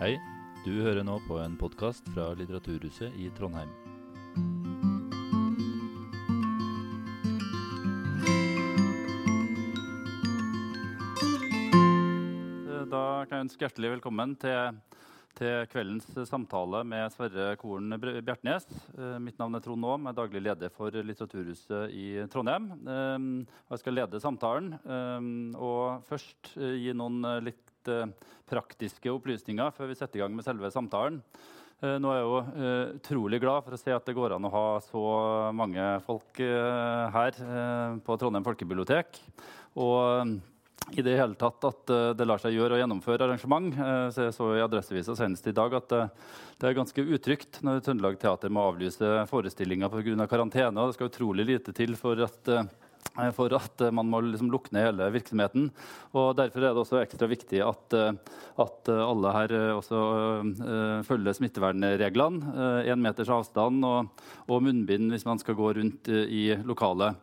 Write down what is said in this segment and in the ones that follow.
Hei, du hører nå på en podkast fra Litteraturhuset i Trondheim. Da kan jeg ønske hjertelig velkommen til, til kveldens samtale med Sverre Koren Bjertnæs. Eh, Mitt navn er Trond Aam, er daglig leder for Litteraturhuset i Trondheim. Eh, Jeg skal lede samtalen. eh, Og først eh, gi noen eh, eh, praktiske opplysninger før vi setter i gang med selve samtalen. Eh, Nå er jeg jo eh, utrolig glad for å se at det går an å ha så mange folk her på Trondheim folkebibliotek. Og i det hele tatt at det lar seg gjøre å gjennomføre arrangement. Så jeg så i Adresseavisa senest i dag at det er ganske utrygt når Trøndelag Teater må avlyse forestillinga pga. karantene. og Det skal utrolig lite til for at for at eh, man må liksom lukke ned hele virksomheten. Og Derfor er det også ekstra viktig at, eh, at eh, alle her eh, også uh, følger smittevernreglene. Én meters avstand og, og munnbind hvis man skal gå rundt uh, i lokalet.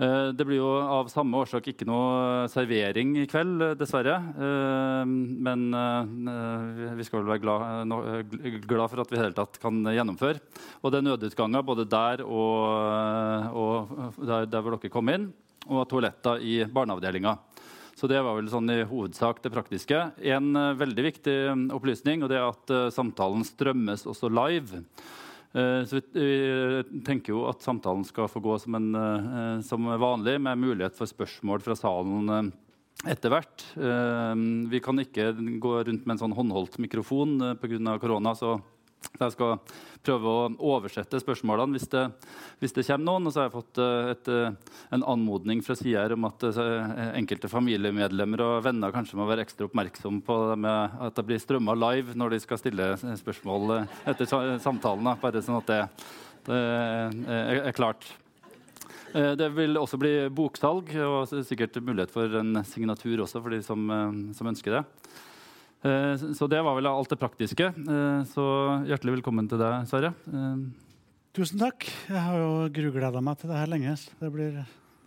Eh, Det blir jo av samme årsak ikke noe servering i kveld, eh, dessverre. Eh, Men vi skal vel være glad, for at vi i hele tatt kan gjennomføre. Og det er nødutganger både der og, der, hvor dere kom inn, og toaletter i barneavdelinga. Så det var vel sånn i hovedsak det praktiske. En veldig viktig eh, opplysning og det er at samtalen strømmes også live. Eh, Så vi, vi tenker jo at samtalen skal få gå som, en, eh, som vanlig, med mulighet for spørsmål fra salen eh, etter hvert. Eh, Vi kan ikke gå rundt med en sånn håndholdt mikrofon eh, pga. korona. så jeg skal prøve å oversette spørsmålene hvis det, hvis det kommer noen. Og så har jeg fått eh, et, eh, en anmodning fra sida om at eh, enkelte familiemedlemmer og venner kanskje må være ekstra oppmerksom på det at det blir strømma live når de skal stille spørsmål etter samtalen. Bare sånn at det, det er, er klart. Det vil også bli boksalg, og sikkert mulighet for en signatur også for de som, som ønsker det. Eh, Så det var vel alt det praktiske. Eh, Så hjertelig velkommen til deg, Sverre. Eh, Tusen takk. Jeg har jo grugleda meg til det her lenge. så Det blir,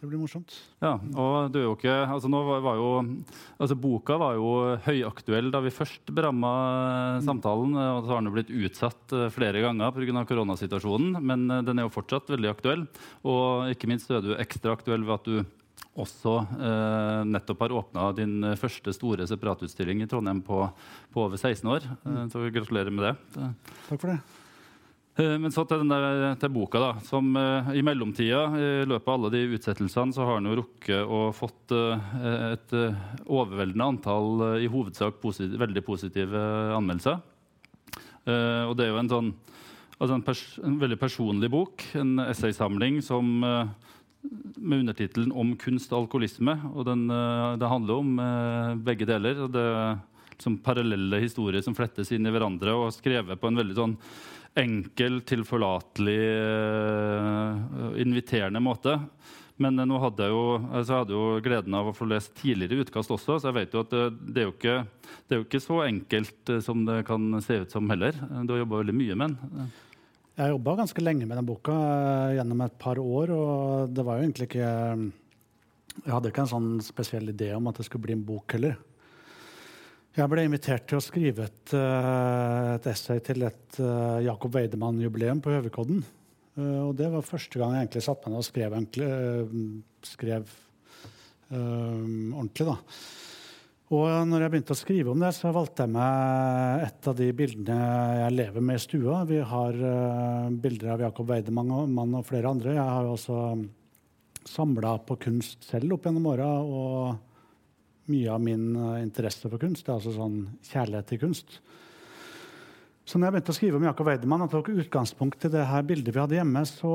det blir morsomt. Ja, og du er jo ikke altså nå var, var jo, altså Boka var jo høyaktuell da vi først beramma samtalen. eh, og Så har den jo blitt utsatt flere ganger pga. koronasituasjonen. Men den er jo fortsatt veldig aktuell. Og ikke minst er du ekstra aktuell ved at du også eh, nettopp har åpna din eh, første store separatutstilling i Trondheim på, på over 16 år. Mm. så gratulerer med det. Takk for det. Eh, Men så til, den der, til boka, da. Som eh, i mellomtida, i løpet av alle de utsettelsene, så har den jo rukket å fått eh, et eh, overveldende antall eh, i hovedsak posit veldig positive anmeldelser. Eh, og det er jo en sånn altså en, en veldig personlig bok, en essaysamling som eh, med undertittelen 'Om kunst og alkoholisme'. og den, eh, Det handler om eh, begge deler. og Det er parallelle historier som flettes inn i hverandre, og skrevet på en veldig sånn enkel, tilforlatelig, eh, inviterende måte. Men nå hadde jeg jo, altså jeg hadde jo gleden av å få lest tidligere utkast også, så jeg vet jo at det, er, jo ikke, det er jo ikke så enkelt som det kan se ut som heller. Du har jobba veldig mye med den. Jeg har jobba ganske lenge med den boka, eh, gjennom et par år. Og det var jo egentlig ikke Jeg hadde ikke en sånn spesiell idé om at det skulle bli en bok heller. Jeg ble invitert til å skrive et, eh, et essay til et Jacob Weidemann-jubileum på Høvikodden. Eh, og det var første gang jeg egentlig satte meg ned og skrev, eh, skrev um, ordentlig. da. Og når jeg begynte å skrive om det, så valgte jeg meg et av de bildene jeg lever med i stua. Vi har uh, bilder av Jakob Weidemann og, flere andre. Jeg har jo også samla på kunst selv opp gjennom åra. Og mye av min eh, interesse for kunst er altså sånn kjærlighet til kunst. Så når jeg begynte å skrive om Jakob Weidemann og tok utgangspunkt i det her bildet vi hadde hjemme, så,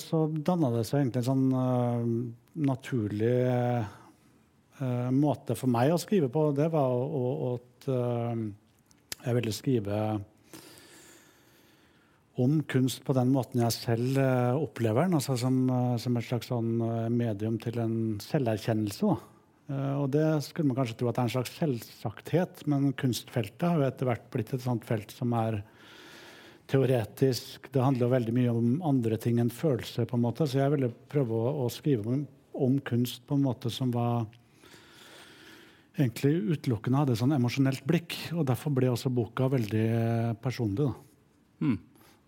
så danna det seg egentlig en sånn uh, naturlig eh, måte for meg å skrive på, det var å, at uh, jeg ville skrive om kunst på den måten jeg selv uh, opplever den, altså som, som et slags sånn, medium til en selverkjennelse. Og det skulle man kanskje tro at det er en slags selvsagthet, men kunstfeltet har jo etter hvert blitt et sånt felt som er teoretisk. Det handler jo veldig mye om andre ting enn følelser, på en måte, så jeg ville prøve å, å skrive om, om kunst på en måte som var egentlig utelukkende hadde sånn emosjonelt blikk. Og derfor ble også boka veldig eh, personlig. Mm.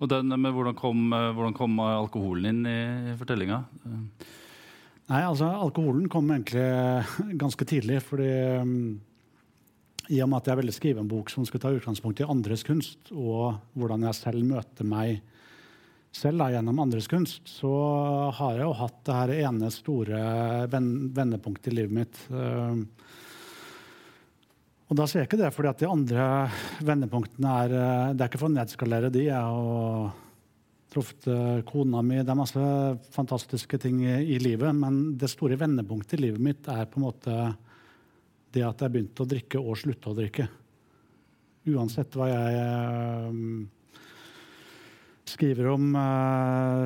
Og den, men hvordan kom, eh, hvordan kom alkoholen inn i, i fortellinga? Nei, altså Alkoholen kom egentlig ganske tidlig. fordi um, i og med at jeg ville skrive en bok som skulle ta utgangspunkt i andres kunst, og hvordan jeg selv møter meg selv da, gjennom andres kunst, så har jeg jo hatt det her ene store vendepunktet i livet mitt. Uh, og da sier jeg ikke det fordi at de andre vendepunktene er eh, Det er ikke for å nedskalere de. Jeg har truffet eh, kona mi. Det er masse fantastiske ting i, livet. Men det store vendepunktet i livet mitt er på en måte det at jeg begynte å drikke og slutte å drikke. Uansett hva jeg um, skriver om,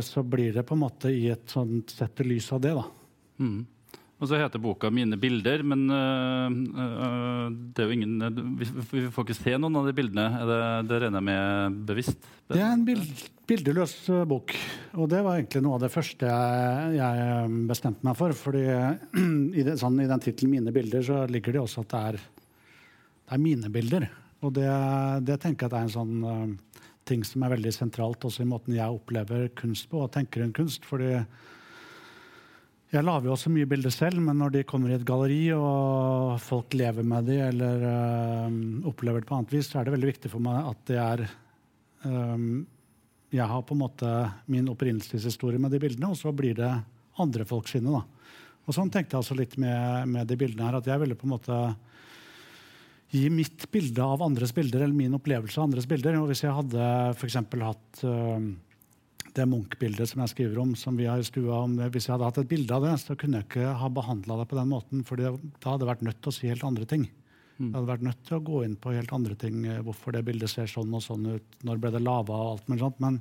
så blir det på en måte i et sånt sett i lys av det. da. Mm. Og så heter boka 'Mine bilder', men uh, det er jo ingen vi, vi, får ikke se noen av de bildene. Det, det regner jeg med bevisst? Det er en bild, bildeløs bok. Og det var egentlig noe av det første jeg, jeg bestemte meg for. fordi i, det, sånn, i den tittelen 'Mine bilder' så ligger det også at det er, det er mine bilder. Og det, det, tenker jeg at er en sånn uh, ting som er veldig sentralt også i måten jeg opplever kunst på og tenker en kunst. fordi jeg lager jo også mye bilder selv, men når de kommer i et galleri, og folk lever med de eller øh, opplever det på annet vis, så er det veldig viktig for meg at det er øh, Jeg har på en måte min opprinnelseshistorie med de bildene, og så blir det andre folk sine. da. Og sånn tenkte jeg altså litt med, med, de bildene her, at jeg ville på en måte gi mitt bilde av andres bilder, eller min opplevelse av andres bilder. Og hvis jeg hadde f.eks. hatt øh, det Munch-bildet som jeg skriver om, som vi har i stua om, Hvis jeg hadde hatt et bilde av det, så kunne jeg ikke ha behandla det på den måten. For da hadde jeg vært nødt til å si helt andre ting. Mm. Jeg hadde vært nødt til å gå inn på helt andre ting. Eh, hvorfor det bildet ser sånn og sånn ut. Når ble det lava og alt mulig sånt. Men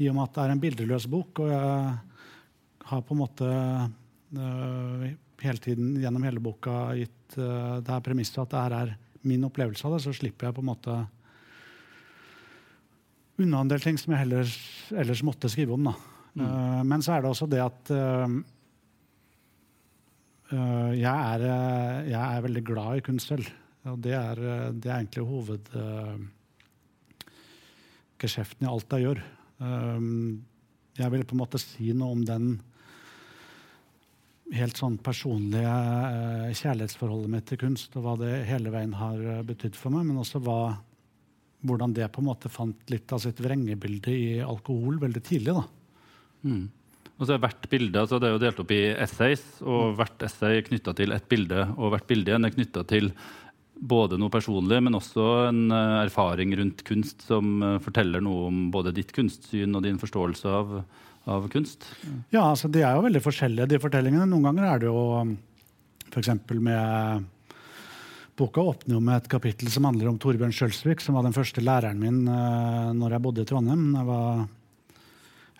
i og med at det er en bildeløs bok, og jeg har på en måte øh, hele tiden gjennom hele boka gitt øh, det her premisset at det her er min opplevelse av det, så slipper jeg på en måte unna en del ting som jeg ellers, ellers måtte skrive om. Mm. Uh, men så er det også det at uh, uh, jeg, er, jeg, er, veldig glad i kunst selv. Og det er, det er egentlig hovedgeskjeften i alt jeg gjør. jeg vil på en måte si noe om den helt sånn personlige kjærlighetsforholdet mitt til kunst, og hva det hele veien har betydd for meg, men også hva hvordan det på en måte fant litt av sitt vrengebilde i alkohol veldig tidlig. Mm. Og så er hvert bilde, altså Det er jo delt opp i essays, og mm. hvert essay er knytta til et bilde. Og hvert bilde igjen er knytta til både noe personlig, men også en uh, erfaring rundt kunst som uh, forteller noe om både ditt kunstsyn og din forståelse av, av kunst. Ja, altså de er jo veldig forskjellige, de fortellingene. Noen ganger er det jo f.eks. med Boka åpner jo med et kapittel som handler om Torbjørn Sjølsvik, som var den første læreren min uh, når jeg bodde i Trondheim. Jeg var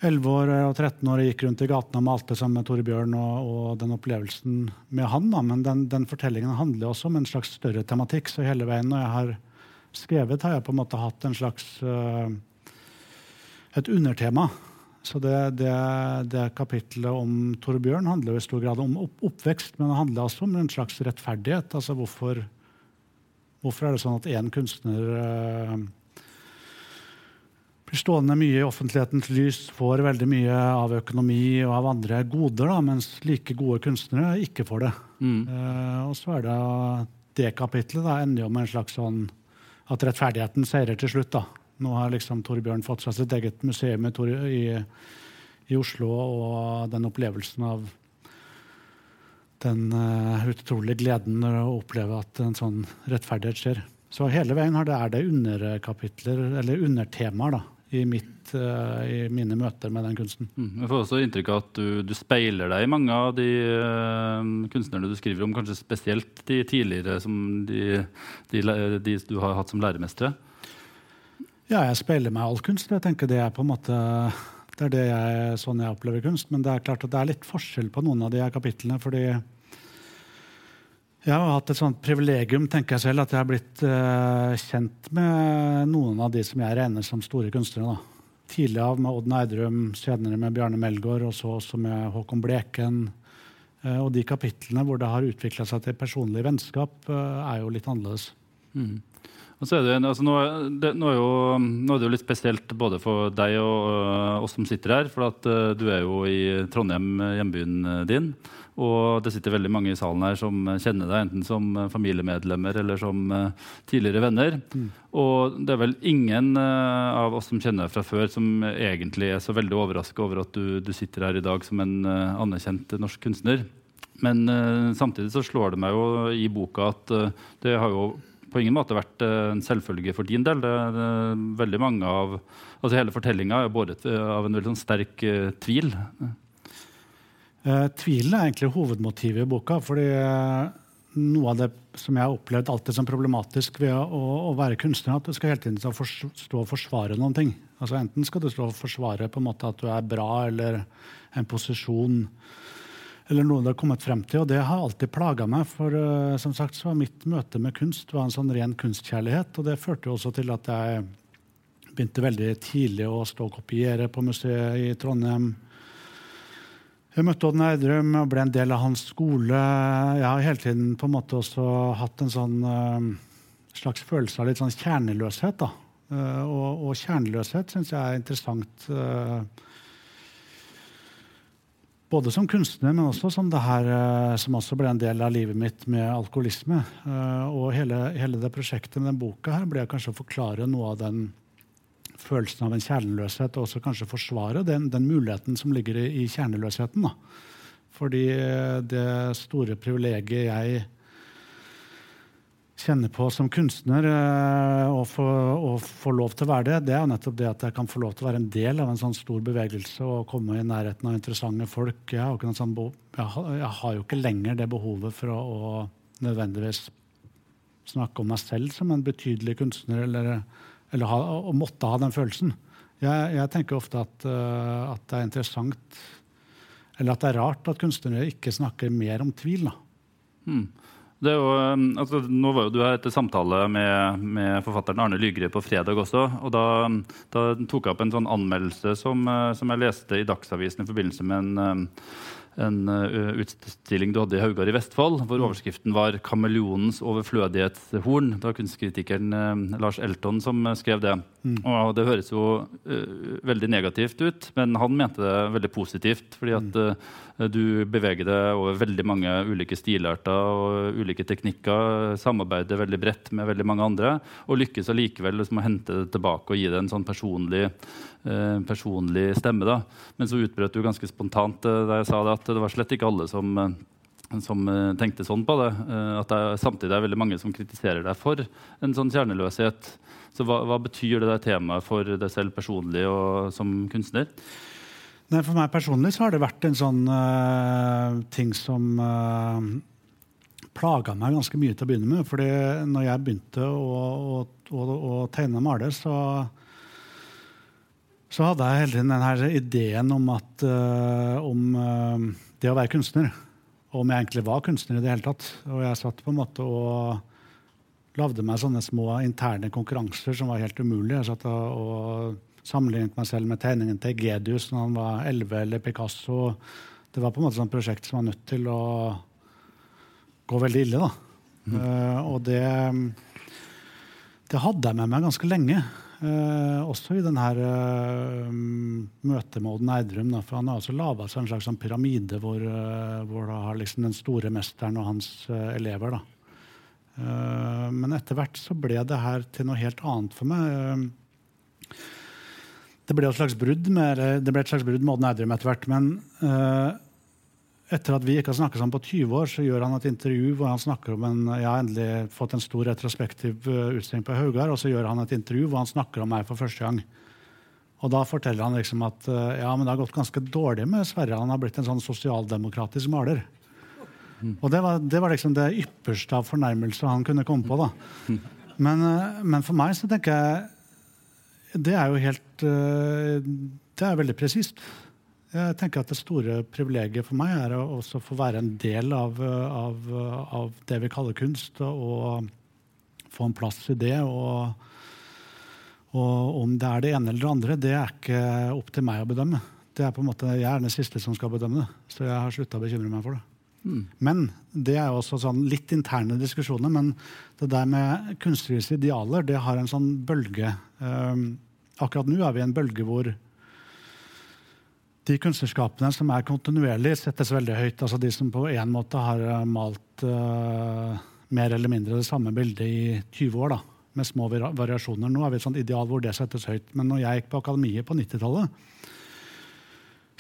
11 år og 13 år og gikk rundt i gatene og malte sammen med Torbjørn og, og den opplevelsen med han. Da. Men den, den, fortellingen handler også om en slags større tematikk. Så hele veien når jeg har skrevet, har jeg på en måte hatt en slags uh, et undertema. Så det, det, det kapittelet om Torbjørn handler jo i stor grad om oppvekst, men det handler også om en slags rettferdighet. altså hvorfor Hvorfor er det sånn at én kunstner uh, blir stående mye i offentlighetens lys, får veldig mye av økonomi og av andre goder, da, mens like gode kunstnere ikke får det? Mm. Uh, og så er det det kapitlet da, ender jo med en slags sånn at rettferdigheten seirer til slutt. da. Nå har liksom Torbjørn fått seg sitt eget museum i, i Oslo, og den opplevelsen av den uh, utrolige gleden å oppleve at en sånn rettferdighet skjer. Så hele veien det, er det underkapitler, eller undertemaer, da, i, mitt, uh, i, mine møter med den kunsten. Mm. Jeg får også inntrykk av at du, du, speiler deg i mange av de uh, kunstnerne du skriver om, kanskje spesielt de tidligere som de, de, de du har hatt som læremestere. Ja, jeg speiler meg i all kunst. Jeg tenker det er på en måte det er det jeg, sånn jeg opplever kunst. Men det er klart at det er litt forskjell på noen av de her kapitlene. fordi jeg har hatt et sånt privilegium tenker jeg selv, at jeg har blitt uh, kjent med noen av de som jeg regner som store kunstnere. Da. Tidlig av med Odd Neidrum, senere med Bjarne Melgaard, og så også med Håkon Bleken. Uh, og de kapitlene hvor det har utvikla seg til personlig vennskap, uh, er jo litt annerledes. Mm. Og så er det, altså nå, det, nå, er jo, nå, er det jo litt spesielt både for deg og uh, oss som sitter her. For at uh, du er jo i Trondheim, hjembyen din. Og det sitter veldig mange i salen her som kjenner deg enten som familiemedlemmer eller som uh, tidligere venner. Mm. Og det er vel ingen av oss som kjenner deg fra før, som egentlig er så veldig overraska over at du, du, sitter her i dag som en anerkjent norsk kunstner. Men samtidig så slår det meg jo i boka at det har jo på ingen måte vært eh, en selvfølge for din del. Det, det, veldig mange av, altså Hele fortellinga er båret eh, av en veldig sånn sterk uh, tvil. Uh, tvilen er egentlig hovedmotivet i boka. fordi uh, noe av det som jeg har opplevd alltid som problematisk ved å, å være kunstner, at du skal hele tiden stå og forsvare noen ting. Altså Enten skal du stå og forsvare på en måte at du er bra, eller en posisjon eller noe det har kommet frem til. Og det har alltid plaga meg. For uh, som sagt så var mitt møte med kunst var en sånn ren kunstkjærlighet. Og det førte også til at jeg begynte veldig tidlig å stå og kopiere på museet i Trondheim. Jeg møtte Odd Nerdrum og ble en del av hans skole. Jeg har hele tiden på en måte også hatt en sånn uh, slags følelse av litt sånn kjerneløshet. da. Uh, og, og, kjerneløshet syns jeg er interessant. Uh, både som kunstner, men også som det her, eh, som også ble en del av livet mitt med alkoholisme. Eh, og hele, hele det prosjektet med den boka her ble kanskje å forklare noe av den følelsen av en kjerneløshet, og også kanskje forsvare den, den muligheten som ligger i, i kjerneløsheten. Da. Fordi eh, det store privilegiet jeg kjenner på som kunstner eh, og få lov til å være det, det er jo nettopp det at jeg kan få lov til å være en del av en sånn stor bevegelse og komme i nærheten av interessante folk. Jeg har, sånn jeg har, jo ikke lenger det behovet for å, å, nødvendigvis snakke om meg selv som en betydelig kunstner, eller, eller ha, å måtte ha den følelsen. Jeg, jeg tenker ofte at, uh, at, det er interessant, eller at det er rart at kunstnere ikke snakker mer om tvil. da. Hmm. Jo, um, altså, nå var jo du her etter samtale med, med forfatteren Arne Lygre på fredag også. og Da, da tok jeg opp en sånn anmeldelse som, uh, som, jeg leste i Dagsavisen i forbindelse med en um, en uh, utstilling du hadde i Haugar i Vestfold, hvor mm. overskriften var 'Kameleonens overflødighetshorn'. Det var kunstkritikeren Lars Elton som uh, skrev det. Mm. Og det høres jo veldig negativt ut, men han mente det veldig positivt. fordi at uh, du beveger deg over veldig mange ulike stilarter og ulike teknikker. Samarbeider veldig bredt med veldig mange andre, og lykkes allikevel liksom, å hente det tilbake og gi det en sånn personlig uh, personlig stemme. Da. Men så utbrøt du ganske spontant da jeg sa det, at det var slett ikke alle som, som tenkte sånn på det. At det samtidig er veldig mange som kritiserer deg for en sånn kjerneløshet. Så hva, hva betyr det der temaet for deg selv personlig og som kunstner? Nei, for meg personlig så har det vært en sånn uh, ting som uh, plaga meg ganske mye til å begynne med. fordi når jeg begynte å, å, å, å tegne og male, så så hadde jeg hele tiden denne ideen om, at, uh, om uh, det å være kunstner. Og om jeg egentlig var kunstner i det hele tatt. Og jeg satt på en måte og lagde meg sånne små interne konkurranser som var helt umulige. Jeg satt og, sammenlignet meg selv med tegningen til Gedius når han var 11, eller Picasso. Det var på en måte sånn prosjekt som var nødt til å gå veldig ille. da. Mm. Uh, og det, det hadde jeg med meg ganske lenge. Uh, også i denne uh, møtet med Odd Da, for han har også laga seg en slags sånn pyramide hvor, uh, hvor da har liksom den store mesteren og hans elever. Men etter hvert så ble det her til noe helt annet for meg. det ble et slags brudd med, det ble et slags brudd med Odd Nerdrum etter hvert. Men etter at vi ikke har snakket sammen på 20 år, så gjør han et intervju hvor han snakker om en, jeg har endelig fått en stor retrospektiv eh, utstilling på Haugar, og så gjør han et intervju hvor han snakker om meg for første gang. Og da forteller han liksom at eh, ja, men det har gått ganske dårlig med Sverre. Han har blitt en sånn sosialdemokratisk maler. Og det var, det var, liksom det ypperste av fornærmelse han kunne komme på. da. Men, eh, men, for meg så tenker jeg Det er jo helt Det er veldig presist. Jeg tenker at Det store privilegiet for meg er å også få være en del av, av, av det vi kaller kunst, og få en plass i det. Og, og, om det er det ene eller det andre, det er ikke opp til meg å bedømme. Det er på en måte, Jeg er den siste som skal bedømme det, så jeg har slutta å bekymre meg for det. Men det er jo også sånn litt interne diskusjoner. Men det der med kunstneriske idealer, det har en sånn bølge. Eh, akkurat nå er vi i en bølge hvor de kunstnerskapene som er kontinuerlig, settes veldig høyt. Altså de som på en måte har eh, malt eh, mer eller mindre det samme bildet i 20 år. da, Med små variasjoner. Nå er vi et sånt ideal hvor det settes høyt. Men når jeg gikk på akademiet på 90-tallet,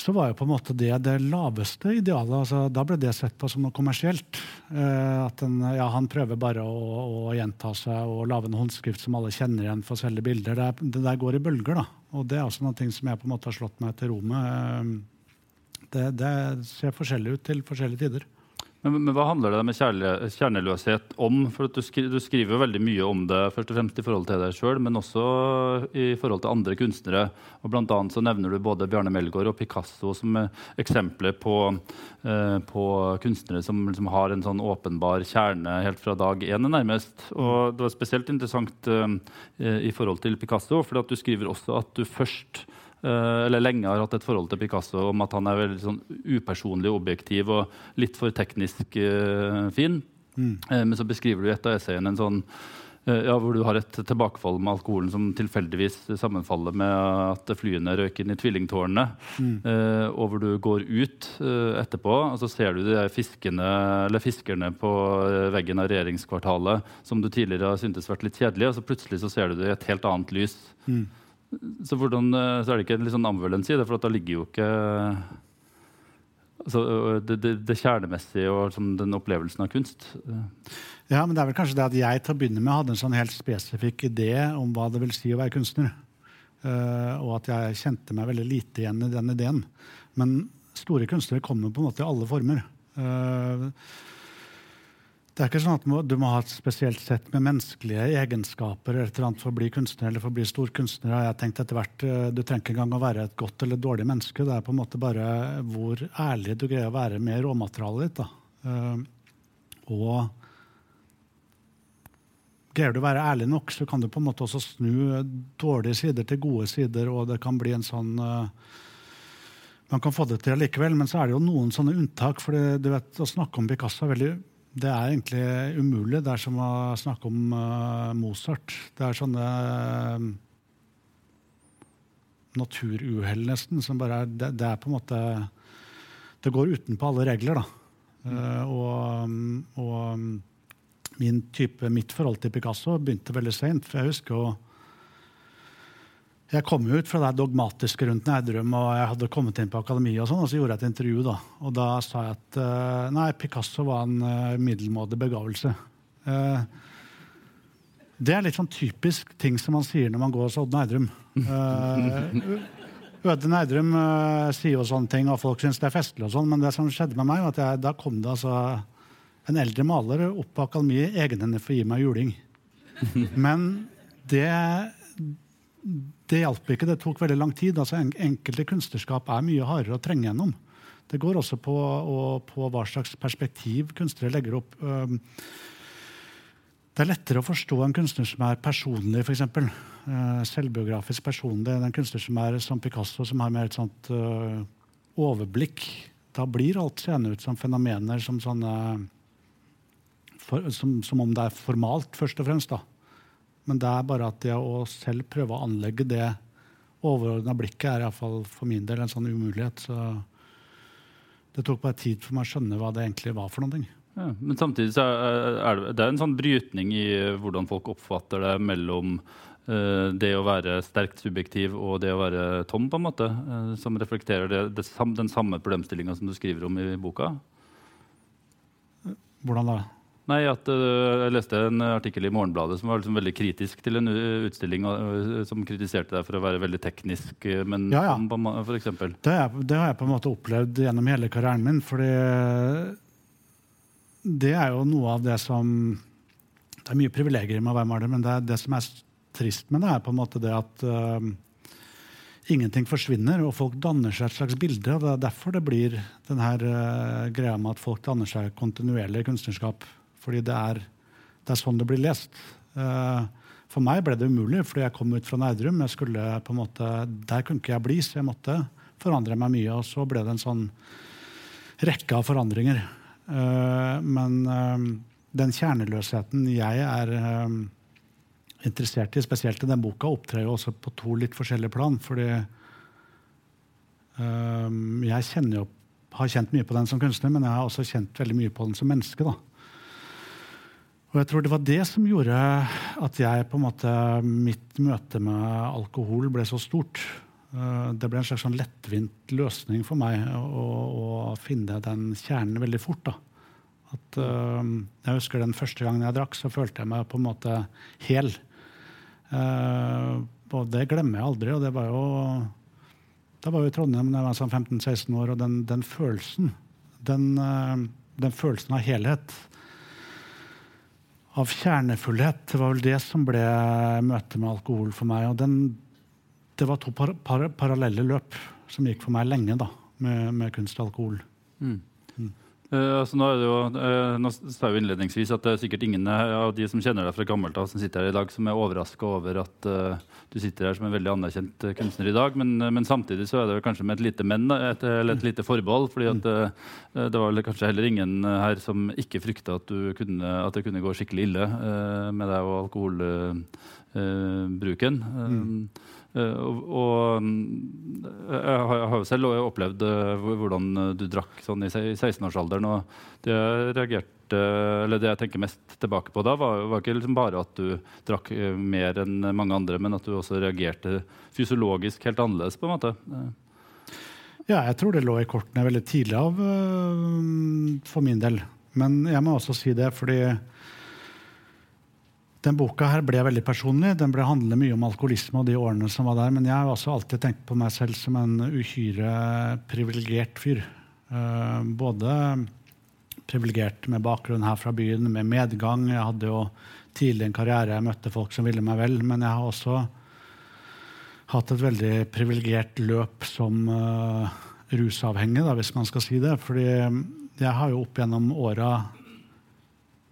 så var jo på en måte det det laveste idealet. altså Da ble det sett på som noe kommersielt. Eh, at en, ja, Han prøver bare å, å, gjenta seg og lage en håndskrift som alle kjenner igjen for å selge bilder. Det, det, der går i bølger. da. Og det er også noe som jeg på en måte har slått meg til ro med. Eh, det, det ser forskjellig ut til forskjellige tider. Men, men, Hva handler det med kjerneløshet om? For du, skri, du, skriver jo veldig mye om det først og fremst i forhold til deg sjøl, men også i forhold til andre kunstnere. Og blant annet så nevner du både Bjarne Melgaard og Picasso som eksempler på, eh, på kunstnere som liksom har en sånn åpenbar kjerne helt fra dag én, nærmest. Og Det var spesielt interessant eh, i forhold til Picasso, for du skriver også at du først Eh, eller lenge har hatt et forhold til Picasso om at han er veldig sånn upersonlig objektiv og litt for teknisk uh, fin. Mm. Uh, men så beskriver du i et av essayene en sånn uh, ja, hvor du har et tilbakefall med alkoholen som tilfeldigvis sammenfaller med at flyene røyk inn i tvillingtårnene. Mm. og hvor du går ut etterpå, og så ser du de fiskene, fiskerne på veggen av regjeringskvartalet som du tidligere har syntes vært litt kjedelige, og så plutselig så ser du det i et helt annet lys. Mm. Så, hvordan, eh, så er det ikke en litt sånn ambivalens i det, for da ligger jo ikke altså, det, det, det, kjernemessige og sånn, den opplevelsen av kunst. Ja, men det er vel kanskje det at jeg til å begynne med hadde en sånn helt spesifikk idé om hva det vil si å være kunstner. Uh, og at jeg kjente meg veldig lite igjen i den ideen. Men store kunstnere kommer på en måte i alle former. Uh, det er ikke sånn at du må ha et spesielt sett med menneskelige egenskaper eller for å bli kunstner eller for å bli stor kunstner. Jeg har tenkt etter hvert, eh, Du trenger ikke engang å være et godt eller et dårlig menneske. Det er på en måte bare hvor ærlig du greier å være med råmaterialet ditt. Da. Eh, og greier du å være ærlig nok, så kan du på en måte også snu dårlige sider til gode sider, og det kan bli en sånn uh, man kan få det til likevel, men så er det jo noen sånne unntak. for du vet, Å snakke om Picasso er veldig det er egentlig umulig. Det er som å snakke om uh, Mozart. Det er sånne uh, naturuhell, nesten, som bare er det, det, er på en måte Det går utenpå alle regler, da. Uh, og, og min type, mitt forhold til Picasso begynte veldig seint. For jeg husker jo jeg kom ut fra det dogmatiske rundt Nerdrum, og jeg hadde kommet inn på akademiet, og sånn, og så gjorde jeg et intervju. da. Og da sa jeg at uh, nei, Picasso var en uh, middelmådig begavelse. Uh, det er litt sånn typisk ting som man sier når man går hos Odd Nerdrum. Øde Nerdrum sier jo sånne ting, og folk syns det er festlig, og sånn, men det som skjedde med meg, var at jeg, da kom det altså en eldre maler opp på akademiet egenhendig for å gi meg juling. Men det det hjalp ikke. Det tok veldig lang tid. Altså, enkelte kunstnerskap er mye hardere å trenge gjennom. Det går også på, og, på hva slags perspektiv kunstnere legger opp. Det er lettere å forstå en kunstner som er personlig, f.eks. Uh, selvbiografisk personlig. En kunstner som er som Picasso, som har mer et sånt uh, overblikk. Da blir alt seende ut som fenomener som sånne for, som, som, om det er formalt, først og fremst. da. Men det er bare at det å selv prøve å anlegge det overordna blikket er iallfall for min del en sånn umulighet. Så det tok bare tid for meg å skjønne hva det egentlig var for noe. Ja, men samtidig så er det, det er en sånn brytning i hvordan folk oppfatter det mellom uh, det å være sterkt subjektiv og det å være tom, på en måte, uh, som reflekterer det, det, den samme problemstillinga som du skriver om i boka. Hvordan da? Nei, at uh, Jeg leste en artikkel i Morgenbladet som var liksom veldig kritisk til en utstilling uh, som kritiserte deg for å være veldig teknisk, uh, men ja, ja. for eksempel. Det, er, det, har jeg på en måte opplevd gjennom hele karrieren min. fordi det er jo noe av det som Det er mye privilegier med å være maler, men det, det, som er trist med det, er på en måte det at ingenting forsvinner, og folk danner seg et slags bilde. og Det er derfor det blir denne uh, greia med at folk danner seg kontinuerlig kunstnerskap. Fordi det er, det er sånn det blir lest. Uh, for meg ble det umulig, fordi jeg kom ut fra Nerdrum. Jeg skulle på en måte, Der kunne ikke jeg bli, så jeg måtte forandre meg mye. Og så ble det en sånn rekke av forandringer. Uh, men uh, den kjerneløsheten jeg er interessert i, spesielt i den boka, opptrer jo også på to litt forskjellige plan. Fordi jeg jo, har kjent mye på den som kunstner, men jeg har også kjent veldig mye på den som menneske. da. Og jeg tror det var det som gjorde at jeg måte, mitt møte med alkohol ble så stort. Eh, det ble en slags sånn lettvint løsning for meg å, å finne den kjernen veldig fort. At, uh, jeg husker Den første gangen jeg drakk, så følte jeg meg på en måte hel. Uh, og det glemmer jeg aldri. og det var jo da var jo i Trondheim da jeg var sånn 15-16 år, og den, den følelsen den, den, følelsen av helhet av kjernefullhet. Det var vel det som ble møtet med alkohol for meg. og den, Det var to par, par, parallelle løp som gikk for meg lenge da, med, med kunst og alkohol. Mm. Uh, altså nå, jo, uh, nå, sa jeg jo innledningsvis at det er sikkert ingen av de som kjenner deg fra gammelt av, som sitter her i dag, som er overraska over at uh, du sitter her som en veldig anerkjent kunstner i dag. Men, men, samtidig så er det kanskje med et lite men, et, eller et lite forbehold. fordi at det var kanskje heller ingen her som ikke frykta at, at, det kunne gå skikkelig ille med deg og alkoholbruken. Mm. Uh, og, mm, jeg, har, jo selv opplevd uh, hvordan du drakk sånn i 16-årsalderen. Og det jeg reagerte, eller det jeg tenker mest tilbake på da, var, var ikke liksom bare at du drakk mer enn mange andre, men at du også reagerte fysiologisk helt annerledes. på en måte. Ja, jeg tror det lå i kortene veldig tidlig av for min del. Men jeg må også si det fordi den boka her ble veldig personlig. Den ble handlet mye om alkoholisme og de årene som var der. Men jeg har også alltid tenkt på meg selv som en uhyre privilegert fyr. Uh, både privilegert med bakgrunn her fra byen, med medgang. Jeg hadde jo tidlig en karriere, jeg møtte folk som ville meg vel. Men jeg har også hatt et veldig privilegert løp som uh, rusavhengig, da, hvis man skal si det. Fordi jeg har jo opp gjennom åra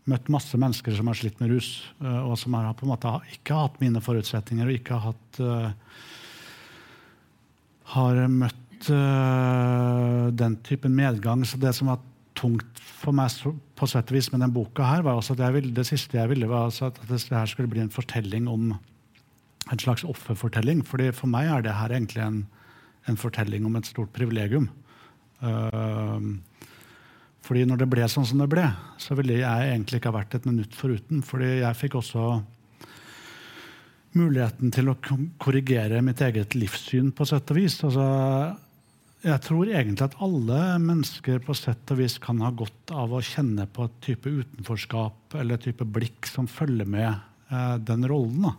møtt masse mennesker som har slitt med rus, uh, og som har på en måte ikke har hatt mine forutsetninger og ikke har hatt uh, Har møtt uh, den typen medgang. Så det som var tungt for meg på sett og vis med den boka, her, var også at ville, det siste jeg ville, var at det her skulle bli en fortelling om en slags offerfortelling. Fordi For meg er det her egentlig en, en fortelling om et stort privilegium. Uh, fordi når det ble sånn som det ble, så ville jeg egentlig ikke ha vært et minutt foruten. Fordi jeg fikk også muligheten til å korrigere mitt eget livssyn på sett og vis. Altså, jeg tror egentlig at alle mennesker på sett og vis kan ha godt av å kjenne på et type utenforskap eller et type blikk som følger med eh, den rollen.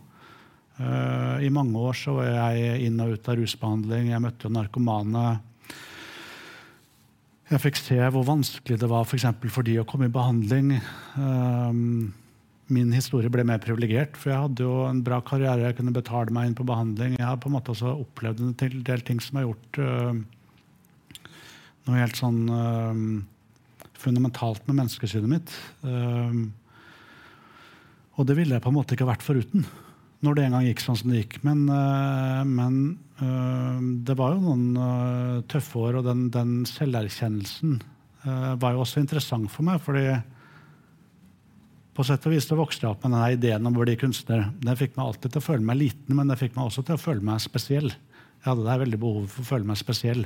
Eh, I mange år så var jeg inn og ut av rusbehandling. Jeg møtte jo narkomane jeg fikk se hvor vanskelig det var for, for de å komme i behandling. Um, min historie ble mer privilegert, for jeg hadde jo en bra karriere. Jeg kunne betale meg inn på behandling. Jeg har på en måte også opplevd en del ting som har gjort uh, noe helt sånn uh, fundamentalt med menneskesynet mitt. Uh, og det ville jeg på en måte ikke vært foruten når det en gang gikk sånn som det gikk. Men, uh, men det var jo noen uh, tøffe år, og den, den selverkjennelsen var jo også interessant for meg. fordi på sett og vis så vokste jeg opp med denne ideen om å bli kunstner. Den fikk meg alltid til å føle meg liten, men det fikk meg også til å føle meg spesiell. Jeg hadde der veldig behov for å føle meg spesiell.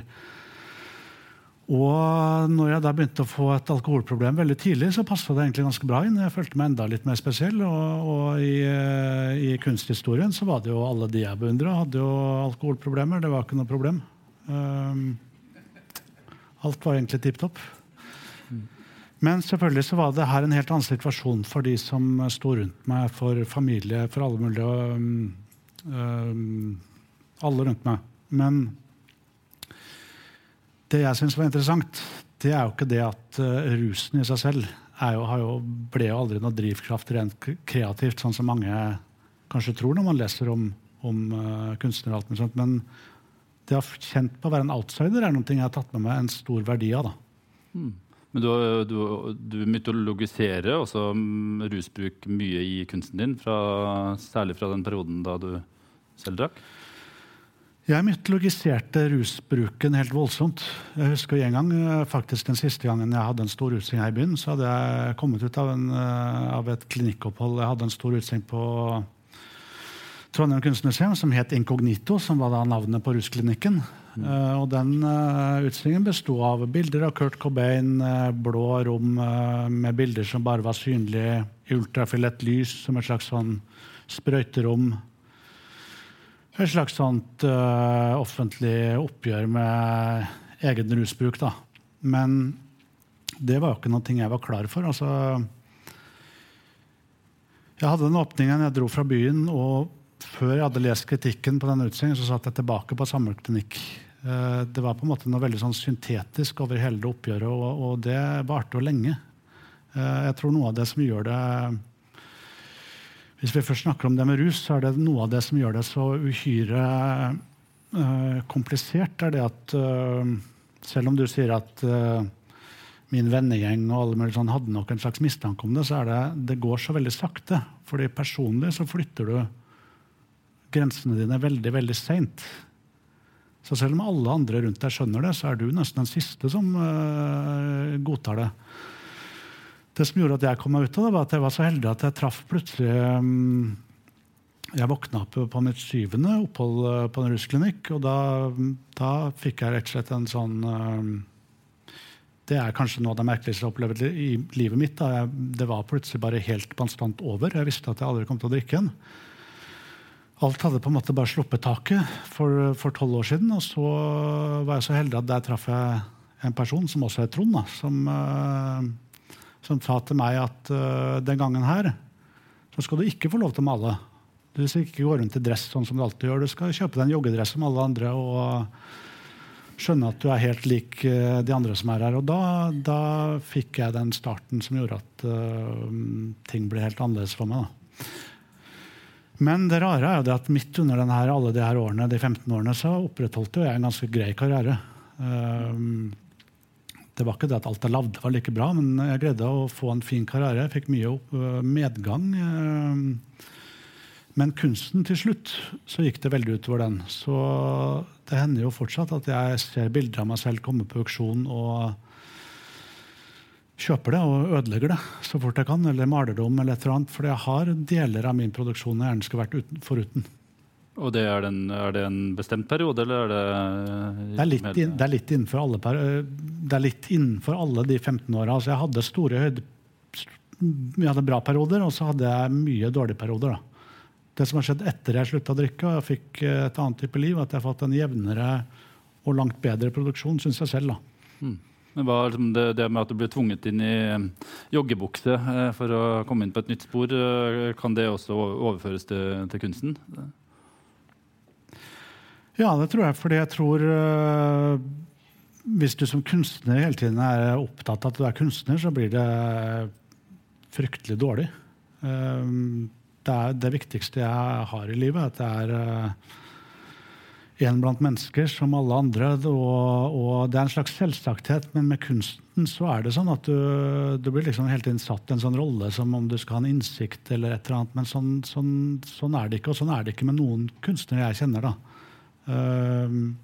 Og når jeg da begynte å få et alkoholproblem veldig tidlig, så passa det egentlig ganske bra inn. Jeg følte meg enda litt mer spesiell. Og, og i, eh, i, kunsthistorien så var det jo alle de jeg beundra, hadde jo alkoholproblemer. Det var ikke noe problem. Um, alt var egentlig tipp topp. Men selvfølgelig så var det her en helt annen situasjon for de som sto rundt meg, for familie, for alle mulige um, um, Alle rundt meg. Men det jeg syns var interessant, det er jo ikke det at uh, rusen i seg selv jo, jo, ble jo aldri noe drivkraft rent kreativt, sånn som mange kanskje tror når man leser om, om uh, kunstnere. og alt sånt, Men det å ha kjent på å være en outsider er noe jeg har tatt med meg en stor verdi av. da. Mm. Men du, du, du, mytologiserer også mm, rusbruk mye i kunsten din, fra, særlig fra den perioden da du selv drakk? Jeg mytologiserte rusbruken helt voldsomt. Jeg husker en gang, eh, faktisk Den siste gangen jeg hadde en stor utstilling her i byen, så hadde jeg kommet ut av, en, eh, av et klinikkopphold. Jeg hadde en stor utstilling på Trondheim kunstmuseum som het Inkognito, som var da navnet på rusklinikken. Mm. Uh, og den uh, utstillingen besto av bilder av Kurt Cobain, uh, blå rom med bilder som bare var synlige i ultrafiolett lys, som et slags sånn sprøyterom et slags sånt uh, offentlig oppgjør med egen rusbruk. da. Men det var jo ikke noe jeg var klar for. Altså, jeg hadde den åpningen, jeg dro fra byen, og før jeg hadde lest kritikken på denne utstillingen, så satt jeg tilbake på samleklinikk. Uh, det var på en måte noe veldig sånn syntetisk over hele oppgjøret, og, og det varte jo lenge. Uh, jeg tror noe av det som gjør det hvis vi først snakker om det med rus, så er det noe av det som gjør det så uhyre uh, komplisert, er det at uh, selv om du sier at uh, min vennegjeng og alle mulige sånn hadde nok en slags mistanke om det, så er det, det går så veldig sakte. Fordi personlig så flytter du grensene dine veldig, veldig seint. Så selv om alle andre rundt deg skjønner det, så er du nesten den siste som godtar det. Det som gjorde at jeg kom meg ut av det, var at jeg var så heldig at jeg traff plutselig um, Jeg våkna opp på mitt syvende opphold uh, på en rusklinikk, og da, da, fikk jeg rett og slett en sånn um, Det er kanskje noe av det merkeligste jeg har opplevd i livet mitt. Jeg, det var plutselig bare helt konstant over. Jeg visste at jeg aldri kom til å drikke igjen. Alt hadde på en måte bare sluppet taket for tolv år siden. Og så var jeg så heldig at der traff jeg en person som også er Trond, da, som uh, som sa til meg at uh, den gangen her så skal du ikke få lov til å male. Du skal ikke gå rundt i dress sånn som du alltid gjør. Du skal kjøpe deg en joggedress som alle andre og skjønne at du er helt lik uh, de andre som er her. Og da, da, fikk jeg den starten som gjorde at uh, ting ble helt annerledes for meg. Da. Men det rare er jo det at midt under denne, alle de her årene, de 15 årene så opprettholdt jeg en ganske grei karriere. Uh, det var ikke det at alt jeg lagde, var like bra, men jeg greide å få en fin karriere. Jeg fikk mye opp, medgang. Øh, men kunsten til slutt så gikk det veldig utover den. Så det hender jo fortsatt at jeg ser bilder av meg selv komme på auksjon og kjøper det og ødelegger det så fort jeg kan, eller maler det om, eller et eller annet. For jeg har deler av min produksjon jeg gjerne skulle vært uten, foruten. Og det er, den, er, det en bestemt periode, eller er det Det er litt, in, det er litt, innenfor, alle, det er litt innenfor alle de 15 åra. Altså jeg hadde store høyde, vi hadde bra perioder, og så hadde jeg mye dårlige perioder. Da. Det som har skjedd etter jeg slutta å drikke og jeg fikk et annet type liv, at jeg har fått en jevnere og langt bedre produksjon, syns jeg selv. da. Mm. Men hva, liksom det, det, med at du ble tvunget inn i joggebukse eh, for å komme inn på et nytt spor, eh, kan det også overføres til, til kunsten? Ja, det tror jeg. Fordi jeg tror uh, Hvis du som kunstner hele tiden er opptatt av at du er kunstner, så blir det fryktelig dårlig. Uh, det er det viktigste jeg har i livet. At det er uh, en blant mennesker som alle andre. Og, og, det er en slags selvsagthet, men med kunsten så er det sånn at du, du blir liksom hele tiden satt i en sånn rolle som om du skal ha en innsikt eller et eller annet. Men sånn, sånn, sånn er det ikke, og sånn er det ikke med noen kunstnere jeg kjenner. da. Ehm,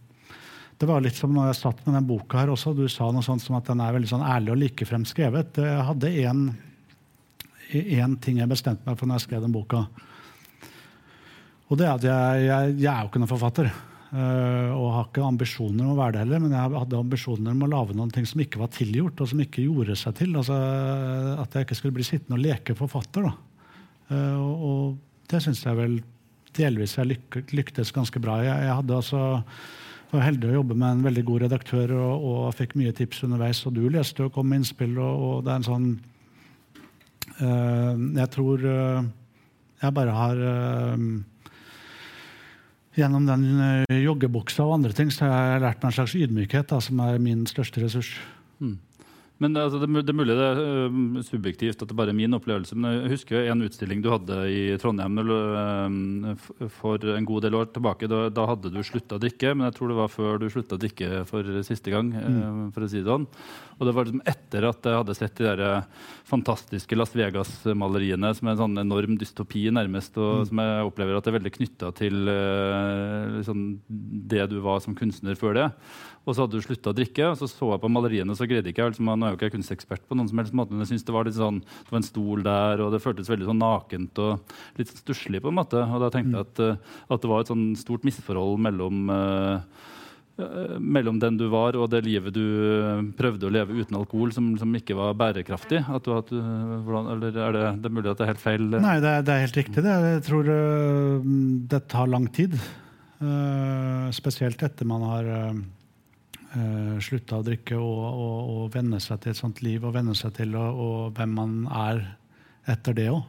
det var litt som når jeg satt med den boka her også. Du sa noe sånt som at den er veldig sånn ærlig og likefrem skrevet. Jeg hadde én ting jeg bestemte meg for når jeg skrev den boka. Og det er at jeg, jeg, jeg er jo ikke noen forfatter. Uh, og har ikke ambisjoner om å være det heller, men jeg hadde ambisjoner om å lage noen ting som ikke var tilgjort, og som ikke gjorde seg til. Altså, at jeg ikke skulle bli sittende og leke forfatter. Da. og, og det syns jeg vel delvis jeg lyk lyktes ganske bra. Jeg, jeg hadde altså, var heldig å jobbe med en veldig god redaktør og, og fikk mye tips underveis. Og du leste og kom med innspill, og, og, det er en sånn uh, Jeg tror uh, jeg bare har uh, Gjennom den joggebuksa og andre ting så har jeg lært meg en slags ydmykhet, da, som er min største ressurs. Mm. Men altså, det, det, er mulig det er uh, subjektivt at det bare er min opplevelse. Men jeg husker en utstilling du hadde i Trondheim uh, for en god del år tilbake. Da, da hadde du slutta å drikke, men jeg tror det var før du slutta å drikke for siste gang. Mm. for å si det sånn. Og det var liksom etter at jeg hadde sett de der fantastiske Las Vegas-maleriene som er en sånn enorm dystopi, nærmest, og mm. som jeg opplever at det er veldig knytta til liksom, det du var som kunstner før det. Og så hadde du slutta å drikke, og så så jeg på maleriene, så greide ikke jeg altså, Nå er jo ikke jeg kunstekspert på noen som helst måte, men jeg synes det var litt sånn, det var en stol der, og det føltes veldig sånn nakent og litt stusslig. på en måte. Og da tenkte jeg at, eh, at, det var et sånn stort misforhold mellom uh, mellom den du var og det livet du prøvde å leve uten alkohol, som, som ikke var bærekraftig? At du, at du, hvordan, eller er det, det, er mulig at det er helt feil? Nei, det er, det er helt riktig. Det. Jeg tror det tar lang tid. Uh, spesielt etter man har uh, uh, slutta å drikke og, og, og, venne seg til et sånt liv og venne seg til og, og hvem man er etter det òg.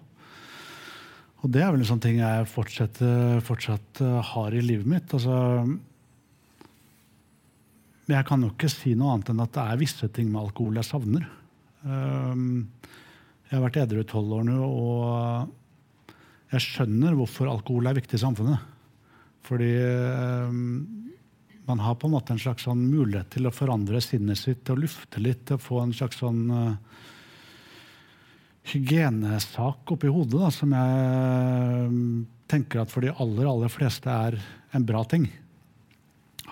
Og det er vel en sånn ting jeg fortsatt, fortsatt uh, har i livet mitt. Altså, jeg kan jo ikke si noe annet enn at det er visse ting med alkohol jeg savner. Um, jeg har vært edru i tolv år nå, og jeg skjønner hvorfor alkohol er viktig i samfunnet. Fordi um, man har på en måte en slags sånn mulighet til å forandre sinnet sitt og lufte litt. og Få en slags sånn uh, hygienesak oppi hodet da, som jeg uh, tenker at for de aller, aller fleste er en bra ting.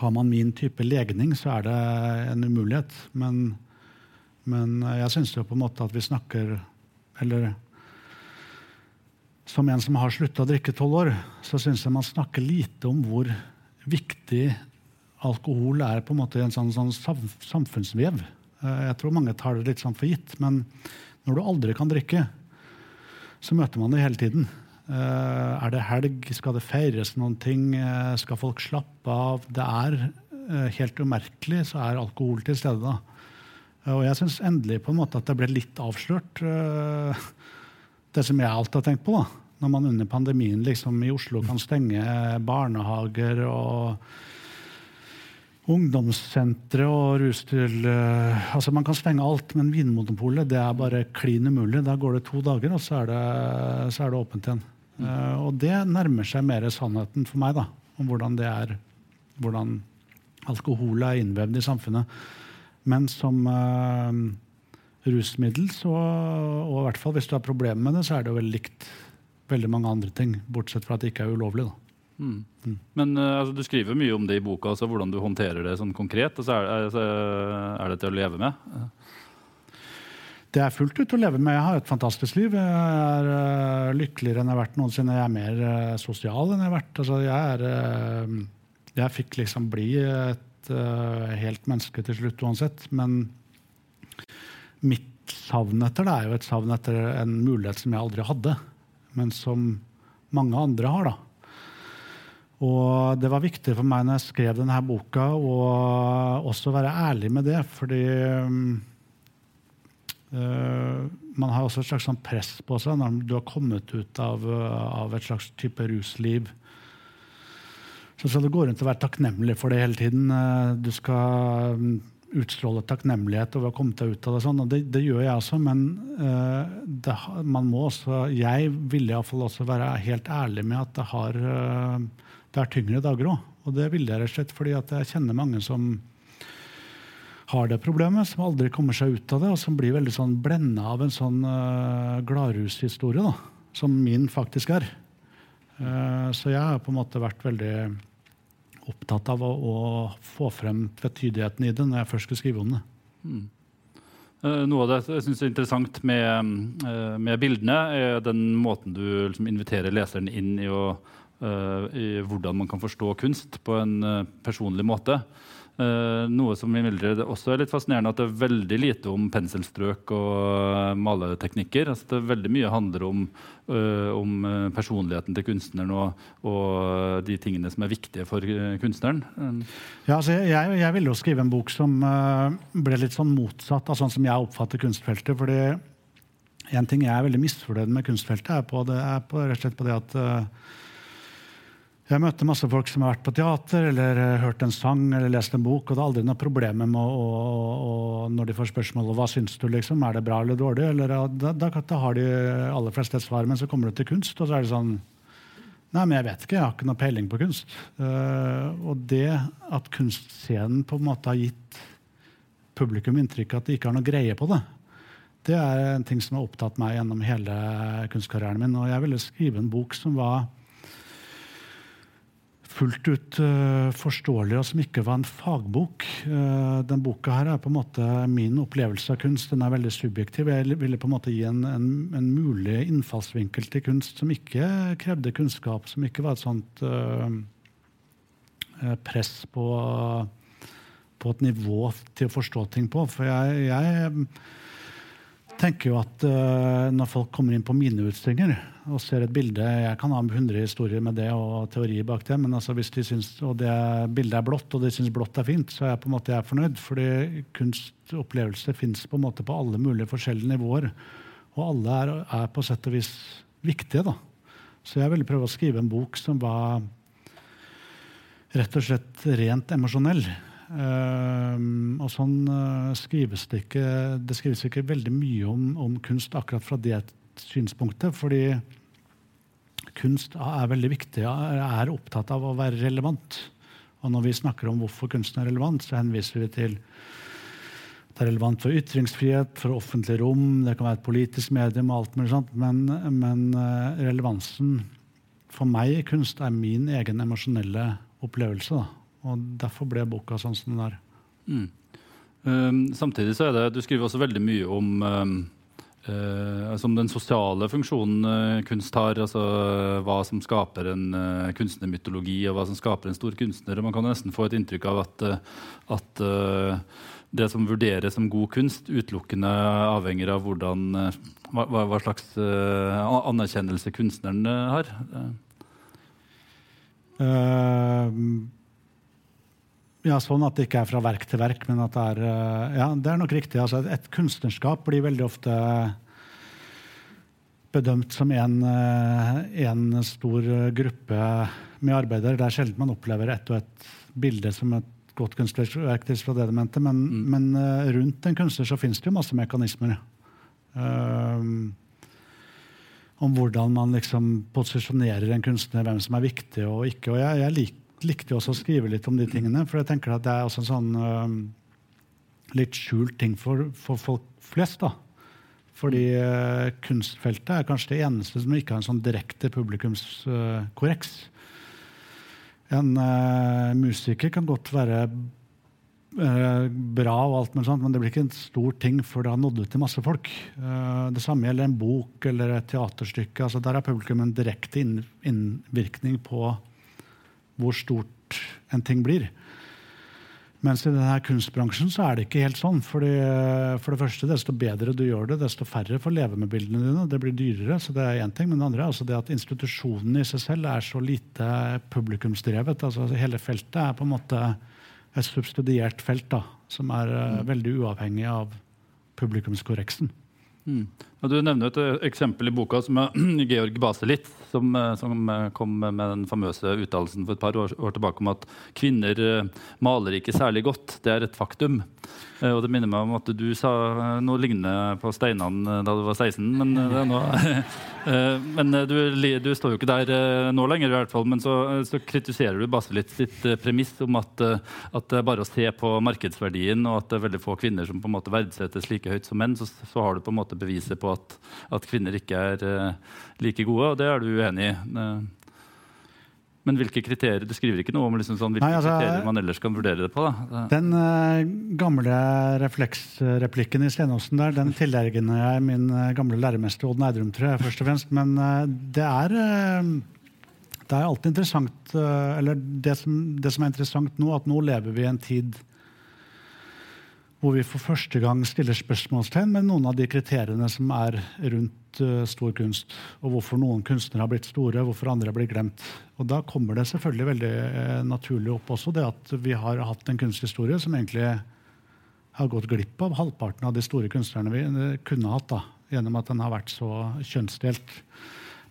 Har man min type legning, så er det en umulighet. Men, men jeg syns jo på en måte at vi snakker Eller som en som har slutta å drikke tolv år, så syns jeg man snakker lite om hvor viktig alkohol er på en måte en sånn, sånn samfunnsvev. Eh, jeg tror mange tar det litt sånn for gitt. Men når du aldri kan drikke, så møter man det hele tiden. Eh, er det helg? Skal det feires noen ting? Eh, skal folk slappe av? Det er helt umerkelig, så er alkohol til stede da. Og jeg syns endelig på en måte at det ble litt avslørt, det som jeg alltid har tenkt på. da. Når man under pandemien liksom i Oslo kan stenge barnehager og ungdomssentre og rustil uh, altså Man kan stenge alt, men Vinmonopolet det er bare klin umulig. Da går det to dager, og så er det, så er det åpent igjen. Uh, og det nærmer seg mer sannheten for meg, da, om hvordan det er hvordan alkohol er innvevd i samfunnet. Men som uh, rusmiddel, så, og i hvert fall hvis du har problemer med det, så er det jo veldig likt veldig mange andre ting, bortsett fra at det ikke er ulovlig. da. Mm. Mm. Men uh, altså, du skriver mye om det i boka, altså, hvordan du håndterer det sånn konkret. Altså, er, altså, er, det til å leve med? Det er fullt ut å leve med. Jeg har et fantastisk liv. Jeg er uh, lykkeligere enn jeg har vært noensinne. Jeg er mer uh, sosial enn jeg har vært. Altså, jeg, er, jeg fikk liksom bli et helt menneske til slutt uansett. Men mitt savn etter det er jo et savn etter en mulighet som jeg aldri hadde, men som mange andre har. da. Og det var viktig for meg når jeg skrev denne boka, å også være ærlig med det. Fordi øh, man har også et slags sånn press på seg når du har kommet ut av, av et slags type rusliv. Så skal du gå rundt og være takknemlig for det hele tiden. Uh, du skal um, utstråle takknemlighet over å ha kommet deg ut av det. sånn, og Det, det gjør jeg også, men øh, det, man må også Jeg ville iallfall også være helt ærlig med at det har det er tyngre dager òg. Og det vil jeg rett og slett fordi at jeg kjenner mange som har det problemet, som aldri kommer seg ut av det, og som blir veldig sånn blenda av en sånn uh, gladrushistorie, da, som min faktisk er. Uh, så jeg har på en måte vært veldig opptatt av å, å få frem tvetydigheten i det når jeg først skulle skrive om det. Mm. Noe av det jeg synes er interessant med, med, bildene, er den måten du liksom, inviterer leseren inn i å Eh, i hvordan man kan forstå kunst på en eh, personlig måte. Uh, noe som også er litt fascinerende, at det er veldig lite om penselstrøk og uh, maleteknikker. Altså, det er veldig mye handler om, uh, om personligheten til kunstneren og, og, de tingene som er viktige for kunstneren. Ja, altså, jeg, jeg, ville jo skrive en bok som ble litt sånn motsatt av sånn som jeg oppfatter kunstfeltet. fordi en ting jeg er veldig misfornøyd med kunstfeltet, er på, det, er på, rett og slett på det at Jeg møtte masse folk som har vært på teater eller uh, hørt en sang eller lest en bok. Og det er aldri noe problem med å, å, å, når de får spørsmål hva syns du liksom, er det bra eller dårlig. Eller, da, da, da, har de aller fleste et svar. Men så kommer du til kunst, og så er det sånn Nei, men jeg vet ikke. Jeg har ikke noe peiling på kunst. Uh, og det at kunstscenen på en måte har gitt publikum inntrykk av at de ikke har noe greie på det, det er en ting som har opptatt meg gjennom hele kunstkarrieren min. Og jeg ville skrive en bok som var fullt ut uh, forståelig, og som ikke var en fagbok. Uh, den boka her er på en måte min opplevelse av kunst. Den er veldig subjektiv. Jeg ville på en måte gi en, en, en mulig innfallsvinkel til kunst som ikke krevde kunnskap, som ikke var et sånt uh, press på, på, et nivå til å forstå ting på. For jeg, jeg tenker jo at når folk kommer inn på mine utstillinger og ser et bilde Jeg kan ha 100 historier med det og teori bak det, men altså hvis de syns, og det bildet er blått, og de syns blått er fint, så er jeg på en måte jeg fornøyd. Fordi kunstopplevelse fins på en måte på alle mulige forskjellige nivåer. Og alle er, er på sett og vis viktige. da. Så jeg ville prøve å skrive en bok som var rett og slett rent emosjonell. Uh, og sånn uh, skrives det ikke Det skrives ikke veldig mye om, om kunst akkurat fra det synspunktet. Fordi kunst er veldig viktig, er opptatt av å være relevant. Og når vi snakker om hvorfor kunsten er relevant, så henviser vi til det er relevant for ytringsfrihet, for offentlig rom, det kan være et politisk medium. og alt mulig sånt, Men, men uh, relevansen for meg i kunst er min egen emosjonelle opplevelse. Da. Og derfor ble boka sånn som den er. Mm. Um, samtidig så er det, Du skriver også veldig mye om um Uh, som den sosiale funksjonen uh, kunst har. altså Hva som skaper en uh, kunstnermytologi, og hva som skaper en stor kunstner. og Man kan nesten få et inntrykk av at, at det som vurderes som god kunst, utelukkende avhenger av hvordan, hva, hva, slags anerkjennelse kunstneren har. Ja, sånn at det ikke er fra verk til verk, men at det er Ja, det er nok riktig. Altså, et kunstnerskap blir veldig ofte bedømt som en, eh, stor gruppe med arbeidere. Det er sjelden man opplever ett og ett bilde som et godt kunstverk. fra det mente, men, mm. men rundt en kunstner så finnes det jo masse mekanismer. Um, om hvordan man liksom posisjonerer en kunstner, hvem som er viktig og ikke. Og jeg, jeg lik, likte også å skrive litt om de tingene, for jeg tenker at det er også en sånn uh, litt skjult ting for, for folk flest. da. Fordi uh, kunstfeltet er kanskje det eneste som ikke har en sånn direkte publikumskorreks. En uh, musiker kan godt være uh, bra, og alt med sånt, men det blir ikke en stor ting før det har nådd ut til masse folk. det samme gjelder en bok eller et teaterstykke. Altså, der har publikum en direkte innvirkning på hvor stort en ting blir. Mens i denne kunstbransjen så er det ikke helt sånn. Fordi, for det første, Desto bedre du gjør det, desto færre får leve med bildene dine. Det blir dyrere. så det er en ting, Men det andre er altså det at institusjonen i seg selv er så lite publikumsdrevet. altså Hele feltet er på en måte et subsidiert felt da, som er mm. veldig uavhengig av publikumskorreksen. Mm. du nevner et eh, eksempel i boka som er Georg Baselit, som, eh, som, eh, kom med den famøse uttalelsen for et par år, år, tilbake om at kvinner maler ikke særlig godt. Det er et faktum. Eh, og det minner meg om at du sa noe lignende på steinene da du var 16. Men, nå, eh, men du, du, står jo ikke der nå lenger, i hvert fall. Men så, så kritiserer du Baselit sitt premiss om at, at, det er bare å se på markedsverdien, og at det er veldig få kvinner som på en måte verdsettes like høyt som menn. Så, så har du på en måte beviset på at, at kvinner ikke er like gode, og det er du uenig i. Men hvilke kriterier? Du skriver ikke noe om liksom sånn, hvilke Nei, altså, kriterier man ellers kan vurdere det på? da? Den uh, gamle refleksreplikken i Stenåsen der, den tilegner jeg min uh, gamle læremester Odd Neidrum, tror jeg, først og fremst. Men uh, det er det er alltid interessant Eller det som, det som, er interessant nå, at nå lever vi i en tid hvor vi for første gang stiller spørsmålstegn med noen av de kriteriene som er rundt uh, stor kunst. Og hvorfor noen kunstnere har blitt store, hvorfor andre har blitt glemt. Og Da kommer det selvfølgelig veldig uh, naturlig opp også det at vi har hatt en kunsthistorie som egentlig har gått glipp av halvparten av de store kunstnerne vi uh, kunne hatt, da, gjennom at den har vært så kjønnsdelt.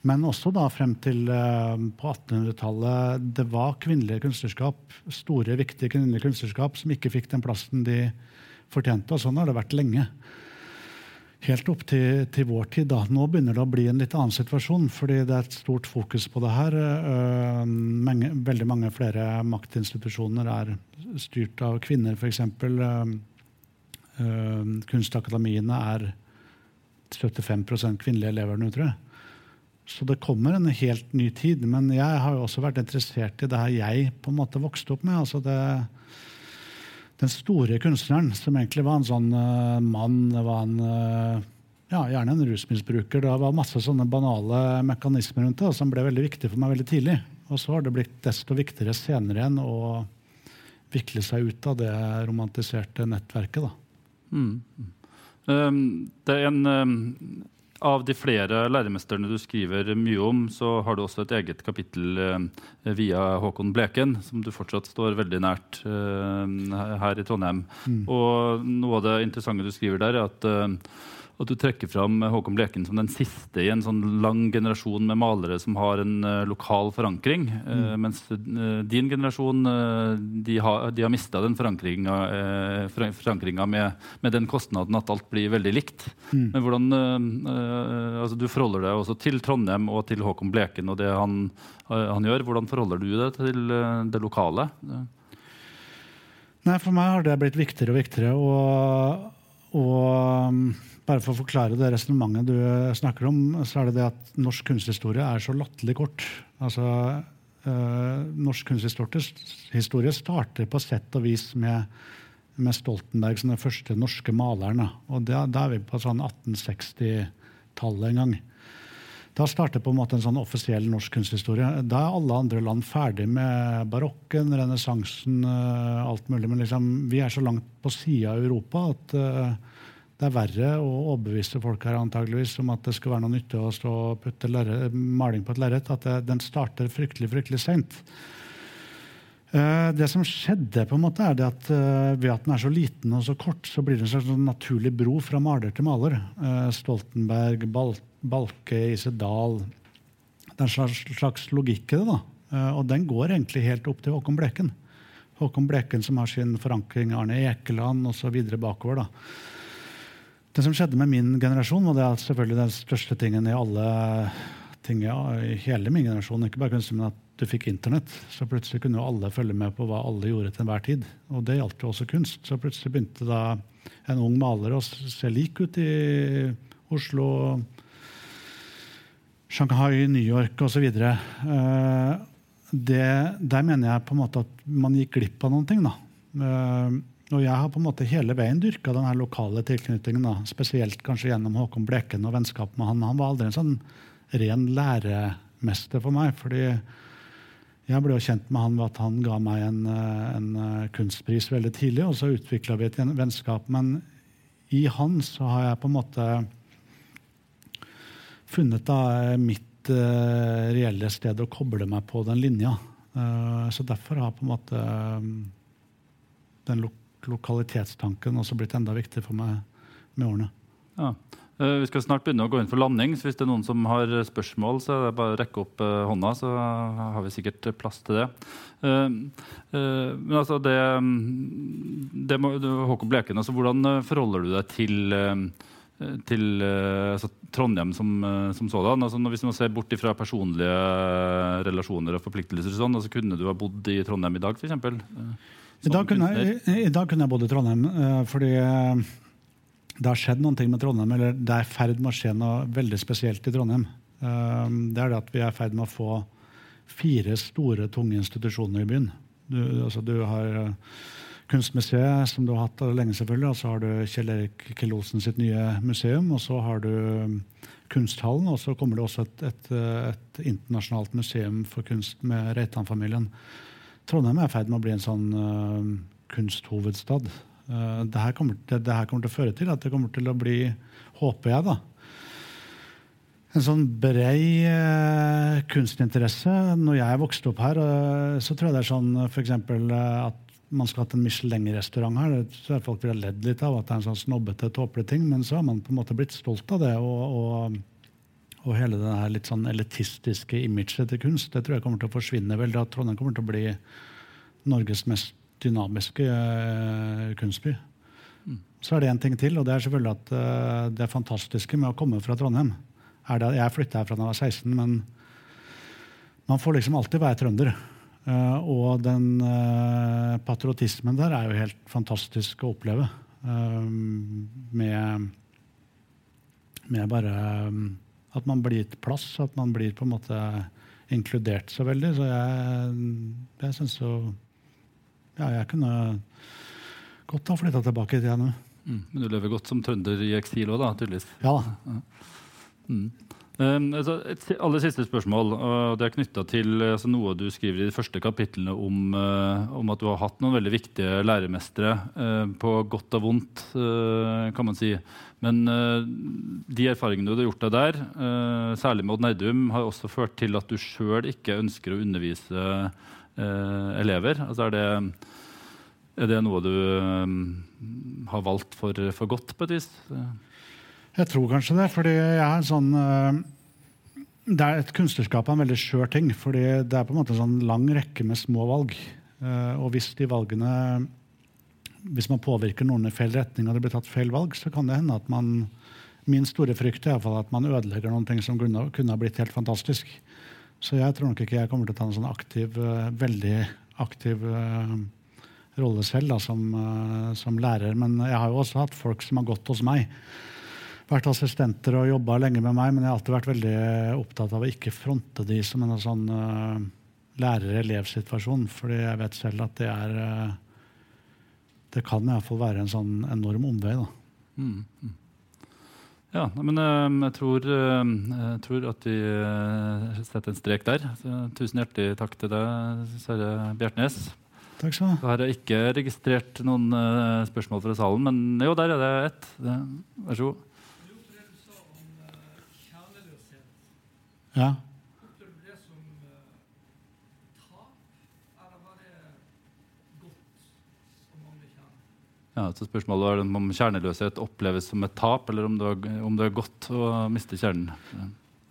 Men også da frem til på 1800-tallet. Det var kvinnelige kunstnerskap, store, viktige kvinnelige kunstnerskap som ikke fikk den plassen de fortjente. Og sånn har det vært lenge. Helt opp til, til, vår tid. da. Nå begynner det å bli en litt annen situasjon, fordi det er et stort fokus på det her. Uh, mange, veldig mange flere maktinstitusjoner er styrt av kvinner, f.eks. Uh, uh, kunstakademiene er 75% kvinnelige elever nå, tror jeg. Så det kommer en helt ny tid. Men jeg har jo også vært interessert i det her jeg på en måte vokste opp med. altså det den store kunstneren, som egentlig var en sånn uh, mann var en, uh, ja, Gjerne en rusmisbruker. Det var masse sånne banale mekanismer rundt det som ble veldig viktig for meg veldig tidlig. Og så har det blitt desto viktigere senere igjen å vikle seg ut av det romantiserte nettverket. Da. Mm. Um, det er en um av de flere læremesterne du skriver mye om, så har du også et eget kapittel eh, via Håkon Bleken, som du fortsatt står veldig nært eh, her i Trondheim. Mm. Og noe av det interessante du skriver der, er at eh, at du trekker fram Håkon Bleken som den siste i en sånn lang generasjon med malere som har en uh, lokal forankring. Uh, mm. Mens uh, din generasjon de har, de har mista den forankringa, med, med, den kostnaden at alt blir veldig likt. Mm. Men hvordan altså Du forholder deg også til Trondheim og til Håkon Bleken og det han, han gjør. Hvordan forholder du deg til det lokale? Nei, For meg har det blitt viktigere og viktigere. og, og bare for å forklare det resonnementet du snakker om, så er det det at norsk kunsthistorie er så latterlig kort. Altså, øh, norsk kunsthistorie starter på sett og vis med, med Stoltenberg som den første norske maleren. Og da er vi på sånn 1860-tallet en gang. Da starter på en måte en sånn offisiell norsk kunsthistorie. Da er alle andre land ferdig med barokken, renessansen, øh, alt mulig. Men liksom, vi er så langt på sida av Europa at øh, det er verre å overbevise folk her antageligvis om at det skal være noe nytte å stå og putte lærre, maling på et lerret. At det, den starter fryktelig fryktelig seint. Uh, det som skjedde, på en måte er at ved at den er så liten og så kort, så blir det en slags sånn naturlig bro fra maler til maler. Stoltenberg, Bal Balke, Isedal Det er en slags, logikk i det. da. og den går egentlig helt opp til Håkon Bleken. Håkon Bleken som har sin forankring Arne Ekeland osv. bakover. da. Det som skjedde med min generasjon, og det er selvfølgelig den største tingen i alle ting i hele min generasjon, ikke bare kunstig, men at du fikk Internett. Så plutselig kunne jo alle følge med på hva alle gjorde til enhver tid. Og det gjaldt jo også kunst. Så plutselig begynte da en ung maler å se lik ut i Oslo, Shanghai, New York osv. Eh, der mener jeg på en måte at man gikk glipp av noen ting. da. Eh, og jeg har på en måte hele veien dyrka den lokale tilknytningen. Da. Spesielt kanskje gjennom Håkon Bleken og vennskap med han. Han var aldri en sånn ren læremester for meg. fordi jeg ble jo kjent med han ved at han ga meg en, en kunstpris veldig tidlig. Og så utvikla vi et vennskap. Men i han så har jeg på en måte funnet da mitt uh, reelle sted å koble meg på den linja. Uh, så derfor har på en måte um, den lokalitetstanken også blitt enda viktigere for meg med årene. Ja. Uh, vi skal snart begynne å gå inn for landing. så Hvis det er noen som har spørsmål, så er det bare å rekke opp uh, hånda, så har vi sikkert plass til det. Uh, men altså det, det må, Håkon Bleken, altså hvordan forholder du deg til, til altså Trondheim som, som sådan? Altså hvis man ser bort fra personlige relasjoner og forpliktelser, sånn, altså kunne du ha bodd i Trondheim i dag, f.eks.? I dag, kunne jeg, I dag kunne jeg bodd i Trondheim fordi det har skjedd noen ting med Trondheim. Eller det er i ferd med å skje noe veldig spesielt i Trondheim. Det er det at vi er i ferd med å få fire store, tunge institusjoner i byen. Du, altså, du har Kunstmuseet, som du har hatt lenge, selvfølgelig. Og så har du Kjell Erik Kjell Olsen sitt nye museum. Og så har du Kunsthallen, og så kommer det også et, et, et internasjonalt museum for kunst med Reitan-familien. Trondheim er i ferd med å bli en sånn uh, kunsthovedstad. Uh, det, her kommer, det, det, her kommer til å føre til at det kommer til å bli, håper jeg, da, en sånn brei eh, kunstinteresse. Når jeg vokste opp her, eh, så tror jeg det er sånn f.eks. Eh, at man skulle hatt en Michelin-restaurant her. så er Folk ville ledd litt av at det er en sånn snobbete, tåpelig ting. Men så har man på en måte blitt stolt av det og, og Og hele det her litt sånn elitistiske imaget til kunst det tror jeg kommer til å forsvinne vel, da Trondheim kommer til å bli Norges mest dynamiske uh, kunstby. Mm. Så er det en ting til, og det er selvfølgelig at uh, det fantastiske med å komme fra Trondheim er det, Jeg flytta her fra da jeg var 16, men man får liksom alltid være trønder. Uh, og den patriotismen der er jo helt fantastisk å oppleve. med, med bare at man blir gitt plass, at man blir på en måte inkludert så veldig. Så jeg, jeg syns jo Ja, jeg kunne godt ha flytta tilbake til nå. Mm, men du lever godt som trønder i eksil òg, da, tydeligvis? Ja. ja. Mm. Um, altså, et aller siste spørsmål. og Det er knytta til altså, noe du skriver i de første kapitlene om, uh, om, at du har hatt noen veldig viktige læremestere, uh, på godt og vondt, uh, kan man si. Men de erfaringene du har gjort deg der, særlig med Odd Nerdum, har også ført til at du sjøl ikke ønsker å undervise elever. Altså, er, det, er det noe du har valgt for, for godt, på et vis? Jeg tror kanskje det. fordi jeg er sånn uh, det er Et kunstnerskap av en veldig skjør ting. fordi det er på en måte en sånn lang rekke med små valg. Uh, og hvis de valgene hvis man påvirker noen i feil retning, og det blir tatt feil valg, så kan det hende at man Min store frykt er iallfall at man ødelegger noen ting som kunne, kunne ha blitt helt fantastisk. Så jeg tror nok ikke jeg kommer til å ta en sånn aktiv, uh, veldig aktiv rolle selv da, som, som lærer. Men jeg har jo også hatt folk som har gått hos meg vært assistenter og jobba lenge med meg, men jeg har alltid vært veldig opptatt av å ikke fronte de som en sånn uh, lærer-elev-situasjon. fordi jeg vet selv at det er uh, Det kan iallfall være en sånn enorm omvei. da. Mm, mm. Ja, men uh, jeg, tror, jeg, tror, at vi setter en strek der. Så, tusen hjertelig takk til deg, Sverre Bjertnæs. Takk skal du ha. Her har ikke registrert noen spørsmål fra salen, men jo, der er det ett. Vær så god. Ja. Ja, så Spørsmålet var om kjerneløshet oppleves som et tap, eller om det er, om det er godt å miste kjernen.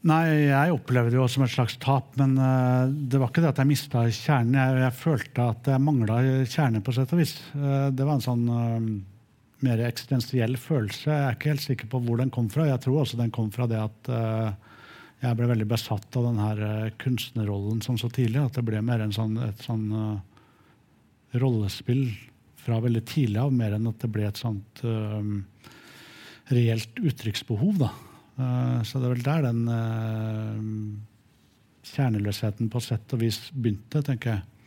Nei, jeg opplevde det jo som et slags tap, men uh, det var ikke det at jeg mista kjernen. Jeg, jeg, følte at jeg mangla kjerne, på sett og vis. Uh, det var en sånn uh, mer eksistensiell følelse. Jeg er ikke helt sikker på hvor den kom fra. Jeg tror også den kom fra det at jeg ble veldig besatt av den her uh, kunstnerrollen som så tidlig. At det ble mer en sånn, et sånn uh, rollespill fra veldig tidlig av, mer enn at det ble et sånt uh, reelt uttrykksbehov. da. så det er vel der den kjerneløsheten på sett og vis begynte, tenker jeg.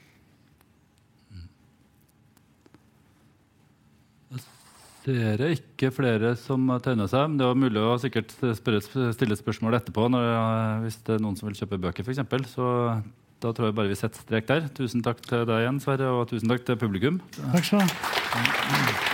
Ser jeg ikke flere som har tegna seg. Men det var mulig å sikkert spørre, stille spørsmål etterpå når, hvis det er noen som vil kjøpe bøker, f.eks. Så da tror jeg bare vi setter strek der. Tusen takk til deg igjen, Sverre, og tusen takk til publikum. Takk skal du ha.